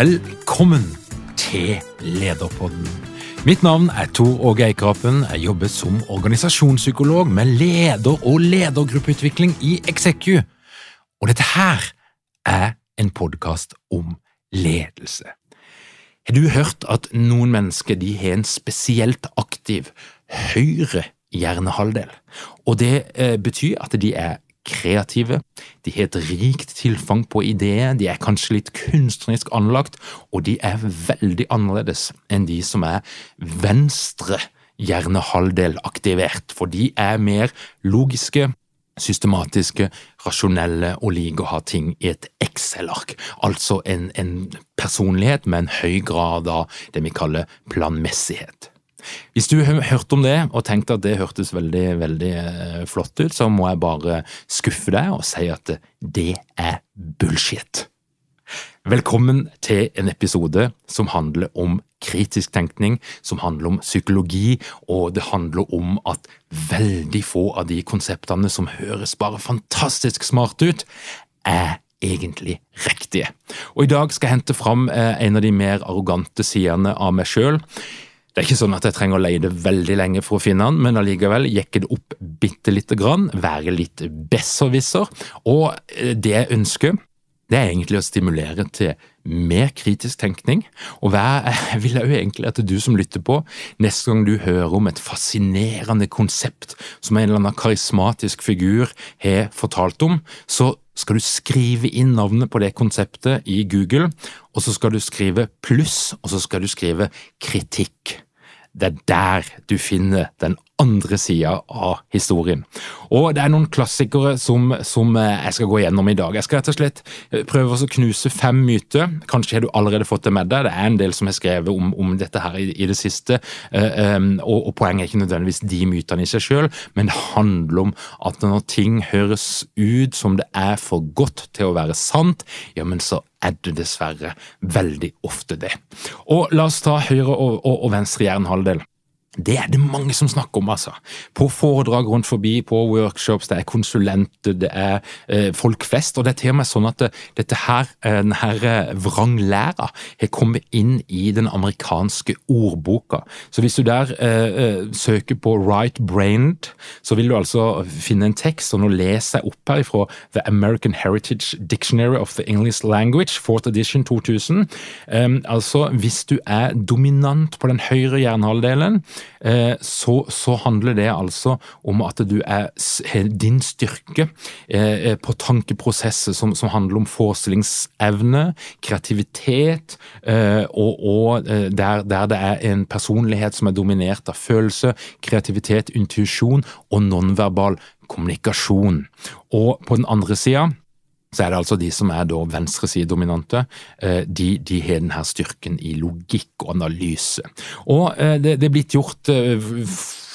Velkommen til Lederpodden. Mitt navn er Tor Åge Eikrapen. Jeg jobber som organisasjonspsykolog med leder- og ledergruppeutvikling i Execu. Og dette her er en podkast om ledelse. Har du hørt at noen mennesker de har en spesielt aktiv høyre hjernehalvdel? Og det eh, betyr at de er kreative, de har et rikt tilfang på ideer, de er kanskje litt kunstnerisk anlagt, og de er veldig annerledes enn de som er venstre hjernehalvdel aktivert, for de er mer logiske, systematiske, rasjonelle og liker å ha ting i et Excel-ark, altså en, en personlighet med en høy grad av det vi kaller planmessighet. Hvis du har hørt om det og tenkt at det hørtes veldig veldig eh, flott ut, så må jeg bare skuffe deg og si at det er bullshit. Velkommen til en episode som handler om kritisk tenkning, som handler om psykologi, og det handler om at veldig få av de konseptene som høres bare fantastisk smart ut, er egentlig riktige. Og I dag skal jeg hente fram eh, en av de mer arrogante sidene av meg sjøl. Det er ikke sånn at jeg trenger å leie det veldig lenge for å finne den, men allikevel jekke det opp bitte lite grann, være litt besserwisser. Og eh, det jeg ønsker, det er egentlig å stimulere til mer kritisk tenkning. Og jeg vil jo egentlig at du som lytter på, neste gang du hører om et fascinerende konsept som en eller annen karismatisk figur har fortalt om, så skal du skrive inn navnet på det konseptet i Google, og så skal du skrive pluss, og så skal du skrive kritikk. Det er der du finner den andre sida av historien. Og det er noen klassikere som, som, eh, jeg skal gå gjennom i dag. Jeg skal rett og slett eh, prøve å knuse fem myter. Kanskje har du allerede fått det med deg. Det er en del som har skrevet om, om dette her i, i det siste. Um, og, og, poenget er ikke nødvendigvis de mytene i seg sjøl, men det handler om at når ting høres ut som det er for godt til å være sant, ja, men så er det dessverre veldig ofte det. Og la oss ta høyre og, og, og venstre hjernehalvdel. Det er det mange som snakker om, altså. På foredrag rundt forbi, på workshops, det er konsulenter, det er eh, folk flest. Og det er til og med sånn at det, dette her, eh, denne eh, vranglæra har kommet inn i den amerikanske ordboka. Så hvis du der eh, eh, søker på right brained, så vil du altså finne en tekst, og nå leser jeg opp her ifra The American Heritage Dictionary of the English Language, 4th edition 2000. Um, altså, hvis du er dominant på den høyre hjernehalvdelen, Eh, så, så, handler det altså om at du er din styrke eh, på tankeprosesser som, som handler om forestillingsevne, kreativitet, eh, og, og der, der, det er en personlighet som er dominert av følelse, kreativitet, intuisjon og nonverbal kommunikasjon. Og på den andre sida så er det altså de som er da venstresidedominante. Eh, de, de har denne styrken i logikk og analyse. Og eh, det, det er blitt gjort eh,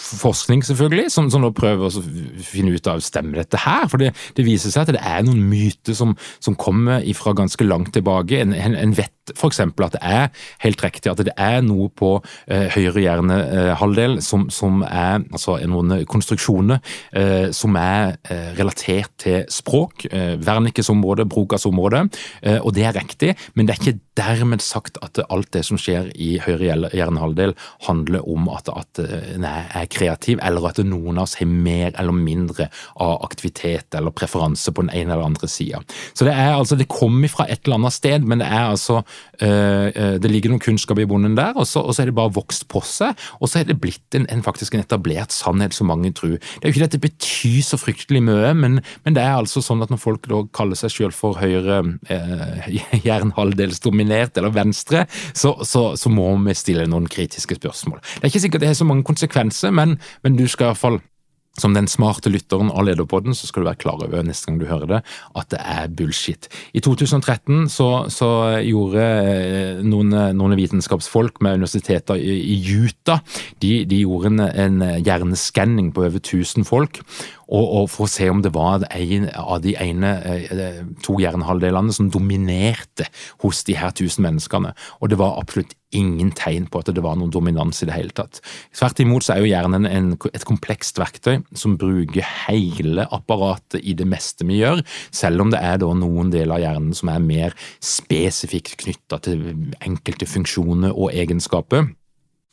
forskning, selvfølgelig, som, som nå prøver å finne ut av stemmer dette her. For det, det, viser seg at det er noen myter som, som kommer fra ganske langt tilbake. En, en, en vet f.eks. at det er helt riktig at det er noe på eh, høyre hjernehalvdel som, som, er altså noen konstruksjoner eh, som er eh, relatert til språk. Eh, Wernickes område, Brokas område. Eh, og det er riktig, men det er ikke dermed sagt at alt det som skjer i høyre hjernehalvdel handler om at, at en er kreativ, eller at noen av oss har mer eller mindre av aktivitet eller preferanse på den ene eller andre sida. Så det er altså, det kommer fra et eller annet sted, men det er altså øh, Det ligger noen kunnskap i bonden der, og så, og er det bare vokst på seg, og så er det blitt en, en, faktisk en etablert sannhet som mange tror. Det er jo ikke at det betyr så fryktelig mye, men, men, det er altså sånn at når folk da kaller seg selv for høyre øh, jernhalvdelsdominert eller venstre, så, så, så må vi stille noen kritiske spørsmål. Det er ikke sikkert det har så mange konsekvenser, men, men du skal iallfall som den smarte lytteren av Lederpodden, så skal du være klar over neste gang du hører det, at det er bullshit. I 2013 så, så gjorde eh, noen, noen, vitenskapsfolk med universiteter i, i Utah de, de gjorde en, en hjerneskanning på over 1000 folk, og, og, for å se om det var en av de ene, eh, to hjernehalvdelene som dominerte hos de her tusen menneskene. Og det var absolutt ingen tegn på at det var noen dominans i det hele tatt. Tvert imot så er jo hjernen en, et komplekst verktøy som bruker hele apparatet i det meste vi gjør, selv om det er da noen deler av hjernen som er mer spesifikt knytta til enkelte funksjoner og egenskaper.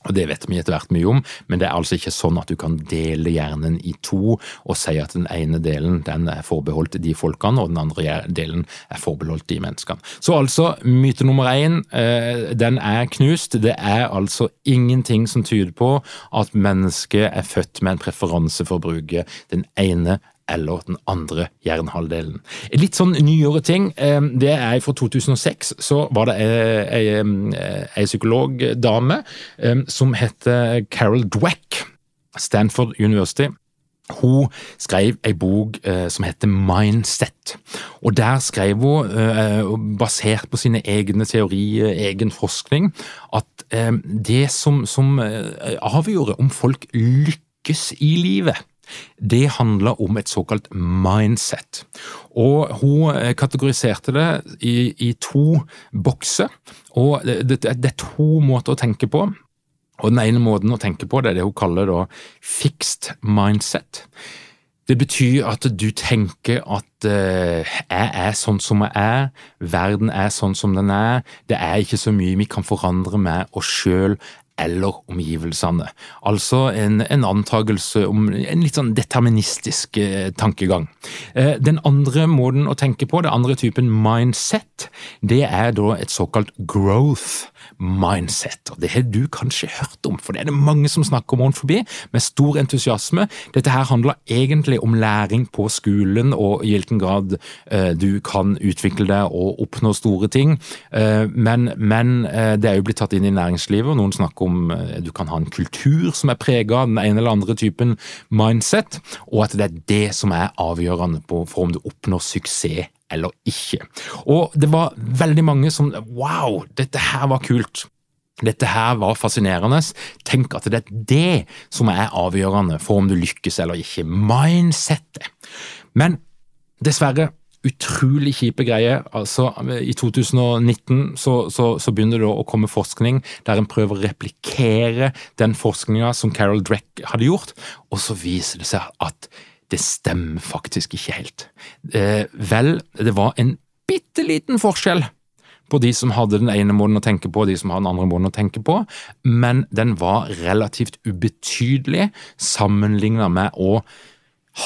Og Det vet vi etter hvert mye om, men det er altså ikke sånn at du kan dele hjernen i to og si at den ene delen den er forbeholdt de folkene, og den andre delen er forbeholdt de menneskene. Så altså, myte nummer én, eh, den er knust. Det er altså ingenting som tyder på at mennesket er født med en preferanse for å bruke den ene eller den andre hjernehalvdelen. Litt sånn nyere ting. Det er fra 2006. Så var det ei, ei psykologdame som heter Carol Dweck. Stanford University. Hun skrev ei bok eh, som heter Mindset. Og Der skrev hun, eh, basert på sine egne teorier, egen forskning, at eh, det som, som avgjorde om folk lykkes i livet, det handler om et såkalt mindset. Og hun eh, kategoriserte det i, i to bokser. Og det, det, det, er to måter å tenke på. Og Den ene måten å tenke på det er det hun kaller da fixed mindset. Det betyr at du tenker at uh, jeg er sånn som jeg er, verden er sånn som den er, det er ikke så mye vi kan forandre med oss sjøl eller omgivelsene. Altså en, en antagelse om en litt sånn deterministisk eh, tankegang. Eh, den andre måten å tenke på, den andre typen mindset, det er da et såkalt growth mindset. Og Det har du kanskje hørt om, for det er det mange som snakker om rundt forbi, med stor entusiasme. Dette her handler egentlig om læring på skolen, og i hvilken grad uh, du kan utvikle deg og oppnå store ting. Uh, men, men uh, det er jo blitt tatt inn i næringslivet, og noen snakker om du kan ha en kultur som er prega av den ene eller andre typen mindset, og at det er det som er avgjørende på, for om du oppnår suksess eller ikke. Og det var veldig mange som Wow, dette her var kult! Dette her var fascinerende. Tenk at det er det som er avgjørende for om du lykkes eller ikke. Mindsettet. Men dessverre, utrolig kjipe greier. Altså, I 2019 så, så, så, begynner det å komme forskning der en prøver å replikere den forskninga som Carol Dreck hadde gjort, og så viser det seg at det stemmer faktisk ikke helt. Eh, vel, det var en bitte liten forskjell på de som hadde den ene måten å tenke på og de som hadde den andre måten å tenke på, men den var relativt ubetydelig sammenlignet med å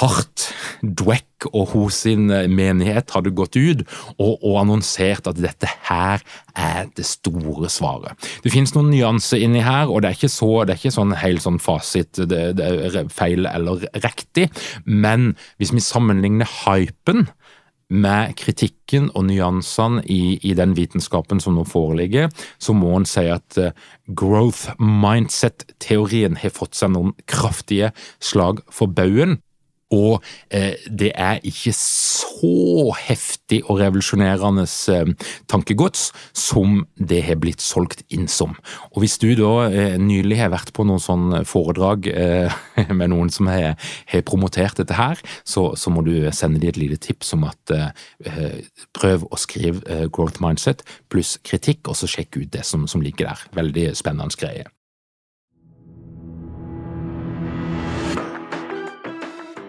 hardt Dweck og hos sin eh, menighet hadde gått ut og, og, annonsert at dette her er det store svaret. Det finnes noen nyanser inni her, og det er ikke, så, det er ikke sånn helt sånn fasit det, det er feil eller riktig, men hvis vi sammenligner hypen med kritikken og nyansene i, i, den vitenskapen som nå foreligger, så må en si at uh, growth mindset-teorien har fått seg noen kraftige slag for baugen. Og eh, det er ikke så heftig og revolusjonerende eh, tankegods som det har blitt solgt inn som. Og Hvis du da eh, nylig har vært på noen sånn foredrag eh, med noen som har, har promotert dette her, så, så, må du sende dem et lite tips om at eh, prøv å skrive eh, growth mindset pluss kritikk, og så sjekk ut det som, som ligger der. Veldig spennende greie.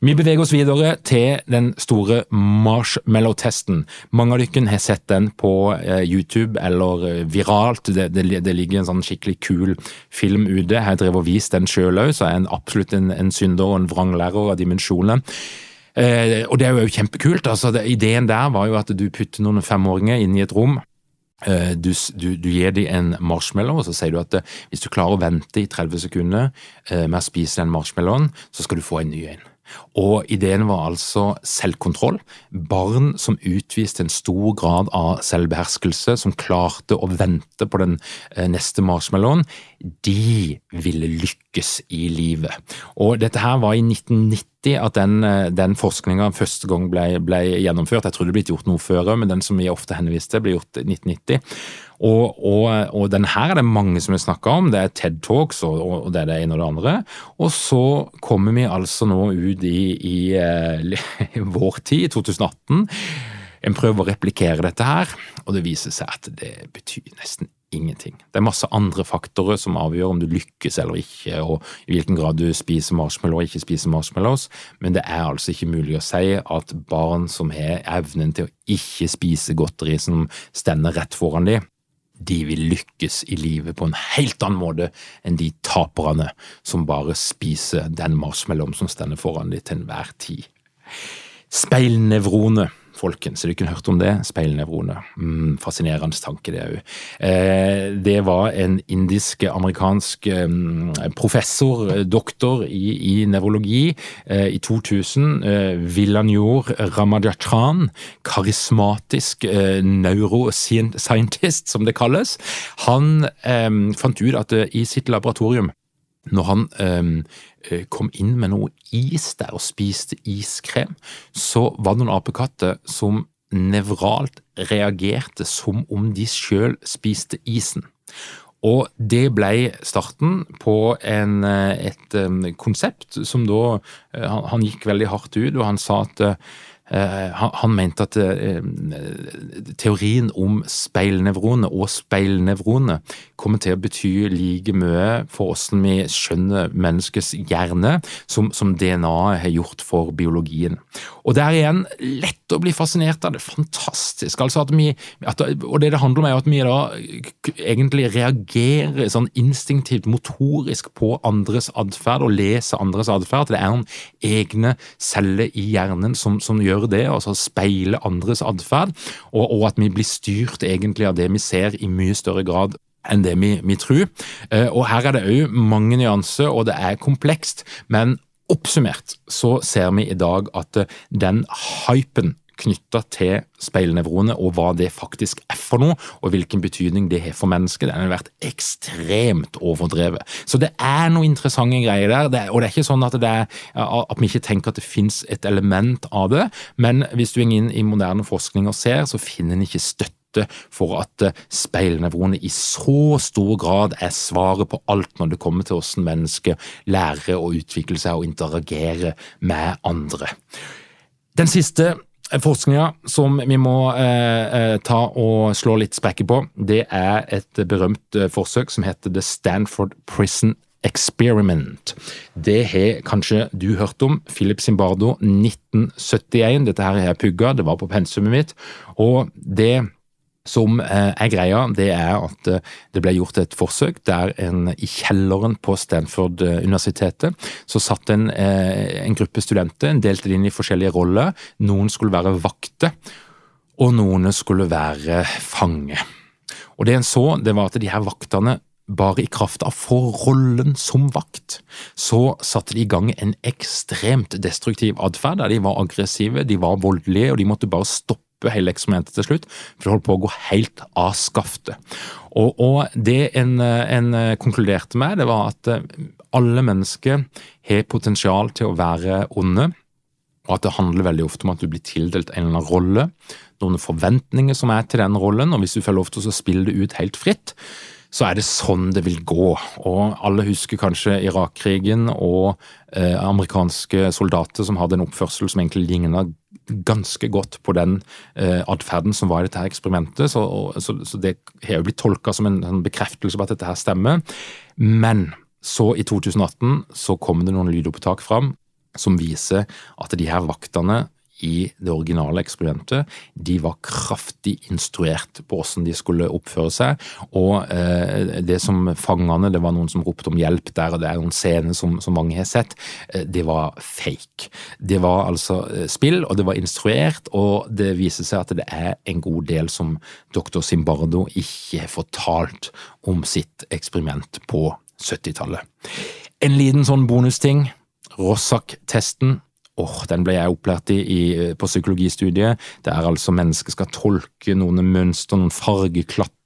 Vi beveger oss videre til den store marshmallow-testen. Mange av dere har sett den på eh, YouTube eller eh, viralt. Det, det, det, ligger en sånn skikkelig kul film ute. Jeg har drevet og vist den sjøl òg, så jeg er absolutt en, en synder og en vranglærer av dimensjonene. Eh, og det er jo kjempekult. altså det, Ideen der var jo at du putter noen femåringer inn i et rom. Eh, du, du, du, gir dem en marshmallow, og så sier du at hvis du klarer å vente i 30 sekunder med å spise den marshmallowen, så skal du få en ny en. Og ideen var altså selvkontroll. Barn som utviste en stor grad av selvbeherskelse, som klarte å vente på den eh, neste marshmallowen, de ville lykkes i livet. Og dette her var i 1990 at den, eh, den forskninga første gang ble, ble, gjennomført. Jeg tror det ble gjort noe før, men den som vi ofte henviste, ble gjort i 1990. Og, og, og den her er det mange som har snakka om. Det er TED Talks og, og, det er det ene og det andre. Og så kommer vi altså nå ut i, i, i eh, vår tid, 2018. En prøver å replikere dette her, og det viser seg at det betyr nesten ingenting. Det er masse andre faktorer som avgjør om du lykkes eller ikke, og i hvilken grad du spiser marshmallow og ikke spiser marshmallows, men det er altså ikke mulig å si at barn som har evnen til å ikke spise godteri som stender rett foran dem, de vil lykkes i livet på en helt annen måte enn de taperne som bare spiser den marshmallowen som stender foran dem til enhver tid. Speilnevrone folkens. Har du ikke hørt om det? Speilnevrone. Mm, fascinerende tanke, det òg. Eh, det var en indisk-amerikansk eh, professor, eh, doktor i, i nevrologi, eh, i 2000. Eh, Villanjor Ramajachan, karismatisk eh, neuroscientist, som det kalles. Han eh, fant ut at i sitt laboratorium når han eh, kom inn med noe is der og spiste iskrem, så var det noen apekatter som nevralt reagerte som om de sjøl spiste isen. Og det ble starten på en, et, et um, konsept som da han, han, gikk veldig hardt ut, og han sa at Eh, han, mente at eh, teorien om speilnevrone og speilnevrone kommer til å bety like mye for hvordan vi skjønner menneskets hjerne, som, som DNA har gjort for biologien. Og der igjen, lett å bli fascinert av det. Fantastisk. Altså at vi, at, og det det handler om, er at vi da egentlig reagerer sånn instinktivt, motorisk på andres atferd, og leser andres atferd. Det er noen egne celler i hjernen som, som gjør gjøre det, altså speile andres atferd, og, og, at vi blir styrt egentlig av det vi ser i mye større grad enn det vi, vi tror. Eh, og Her er det òg mange nyanser, og det er komplekst. Men oppsummert så ser vi i dag at den hypen knytta til speilnevroene og hva det faktisk er for noe, og hvilken betydning det har for mennesket. Den har vært ekstremt overdrevet. Så det er noen interessante greier der, det, og det er ikke sånn at, er, at vi ikke tenker at det finnes et element av det, men hvis du går inn i moderne forskning og ser, så finner en ikke støtte for at speilnevroene i så stor grad er svaret på alt når det kommer til hvordan mennesker lærer å utvikle seg og interagere med andre. Den siste Forskninga som vi må eh, eh, ta og slå litt sprekker på, det er et berømt eh, forsøk som heter The Stanford Prison Experiment. Det har kanskje du hørt om. Philip Zimbardo, 1971. Dette her har jeg pugga, det var på pensumet mitt. Og det som eh, er greia, det er at eh, det ble gjort et forsøk der en i kjelleren på Stanford-universitetet så satt en, eh, en gruppe studenter, en delte det inn i forskjellige roller. Noen skulle være vakter, og noen skulle være fange. Og det en så, det var at de her vaktene bare i kraft av forrollen som vakt, så satte de i gang en ekstremt destruktiv atferd, der de var aggressive, de var voldelige, og de måtte bare stoppe stoppe hele eksperimentet til slutt, for det holdt på å gå helt av skaftet. Og, og det en, en, konkluderte med, det var at eh, alle mennesker har potensial til å være onde, og at det handler veldig ofte om at du blir tildelt en eller annen rolle, noen forventninger som er til den rollen, og hvis du får lov til å spille det ut helt fritt, så er det sånn det vil gå. Og alle husker kanskje Irak-krigen og eh, amerikanske soldater som hadde en oppførsel som egentlig ligna ganske godt på den eh, atferden som var i dette her eksperimentet. Så, så, så det har jo blitt tolka som en, en, bekreftelse på at dette her stemmer. Men så, i 2018, så kom det noen lydopptak fram som viser at de her vaktene i det originale eksperimentet. De var kraftig instruert på hvordan de skulle oppføre seg. Og eh, det som fangene, det var noen som ropte om hjelp der, og det er noen scener som, som mange har sett, eh, det var fake. Det var altså eh, spill, og det var instruert, og det viser seg at det er en god del som doktor Simbardo ikke har fortalt om sitt eksperiment på 70-tallet. En liten sånn bonusting. Rossak-testen oh, den ble jeg opplært i, i, på psykologistudiet. Det er altså mennesker skal tolke noen mønster, noen fargeklatter.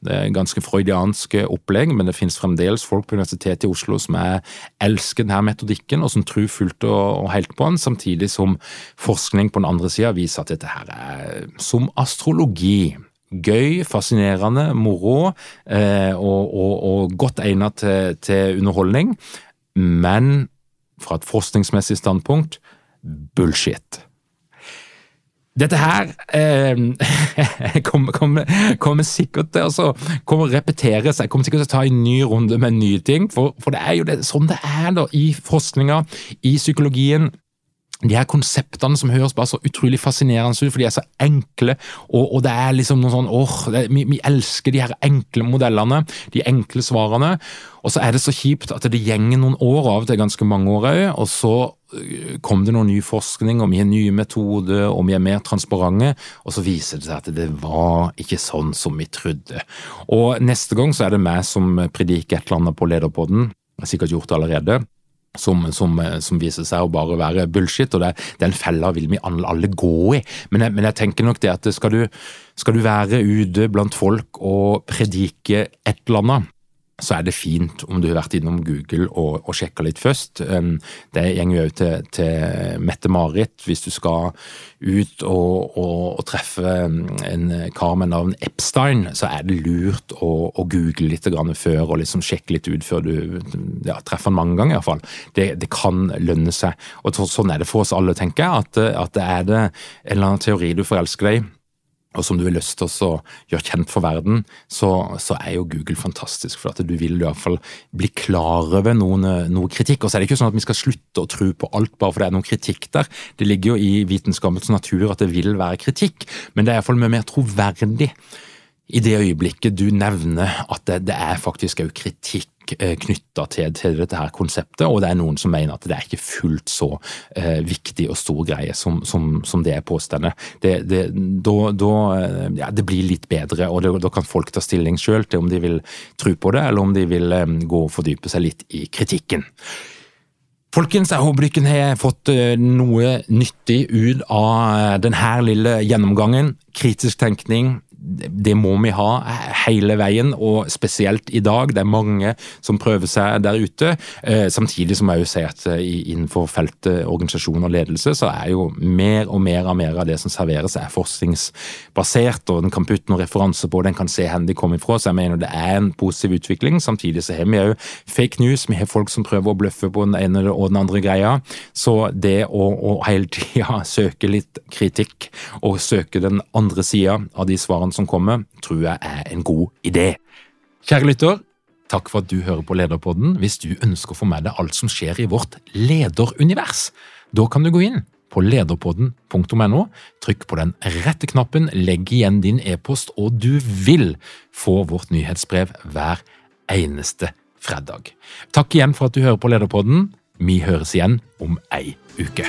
Det er ganske freudianske opplegg, men det finnes fremdeles folk på Universitetet i Oslo som er, elsker denne metodikken, og som tror fullt og, og helt på den, samtidig som forskning på den andre sida viser at dette her er som astrologi gøy, fascinerende, moro eh, og, og, og, godt egnet til, til, underholdning, men fra et forskningsmessig standpunkt bullshit. Dette her eh, kommer, kommer, kommer, sikkert til å altså, seg. Kommer sikkert til å ta en ny runde med nye ting. For, for det er jo det, sånn det er da i forskninga, i psykologien. De her konseptene som høres bare så utrolig fascinerende ut, for de er så enkle. Og, og det er liksom noe sånn åh, det, vi, vi, elsker de her enkle modellene, de enkle svarene. Og så er det så kjipt at det gjenger noen år, av til ganske mange år òg, og så Øh, kom det noe ny forskning, og vi har nye metoder, og vi er mer transparente, og så viser det seg at det var ikke sånn som vi trodde. Og neste gang så er det meg som prediker et eller annet på Lederpodden, jeg har sikkert gjort det allerede, som, som, som, viser seg å bare være bullshit, og det, den fella vil vi alle gå i. Men jeg, men jeg tenker nok det at skal du, skal du være ute blant folk og predike et eller annet, så er det fint om du har vært innom Google og, og sjekka litt først. Um, det går jo òg til, til Mette-Marit hvis du skal ut og, og, og, treffe en kar med navn Epstein, så er det lurt å, å google litt før og liksom sjekke litt ut før du ja, treffer han mange ganger. iallfall. Det, det, kan lønne seg. Og Sånn er det for oss alle, tenker jeg. At, at er det en eller annen teori du forelsker deg i og som du har lyst til å gjøre kjent for verden, så, så, er jo Google fantastisk. For at du vil i hvert fall bli klar over noen, noe kritikk. Og så er det ikke sånn at vi skal slutte å tro på alt bare fordi det er noen kritikk der. Det ligger jo i vitenskapens natur at det vil være kritikk, men det er iallfall mye mer troverdig i det øyeblikket du nevner at det, det er faktisk òg kritikk eh, knytta til, til, dette her konseptet, og det er noen som mener at det er ikke fullt så eh, viktig og stor greie som, som, som det er påstående. Det, det, da, da, eh, ja, det blir litt bedre, og det, da kan folk ta stilling sjøl til om de vil tro på det, eller om de vil eh, gå og fordype seg litt i kritikken. Folkens, jeg håper dere har fått eh, noe nyttig ut av denne lille gjennomgangen. Kritisk tenkning, det må vi ha hele veien, og spesielt i dag. Det er mange som prøver seg der ute. Eh, samtidig som jeg jo sier at eh, innenfor feltet organisasjon og ledelse, så er jo mer og mer av mer av det som serveres, er forskningsbasert, og den kan putte noen referanser på, den kan se hvor de kommer ifra. Så jeg mener det er en positiv utvikling. Samtidig så har vi òg fake news, vi har folk som prøver å bløffe på den ene og den andre greia. Så det å, å hele tida søke litt kritikk, og søke den andre sida av de svarene som kommer, tror jeg er en god idé. Kjære lytter, Takk for at du hører på Lederpodden. Hvis du ønsker å få med deg alt som skjer i vårt lederunivers, da kan du gå inn på lederpodden.no. Trykk på den rette knappen, legg igjen din e-post, og du vil få vårt nyhetsbrev hver eneste fredag. Takk igjen for at du hører på Lederpodden. Vi høres igjen om ei uke.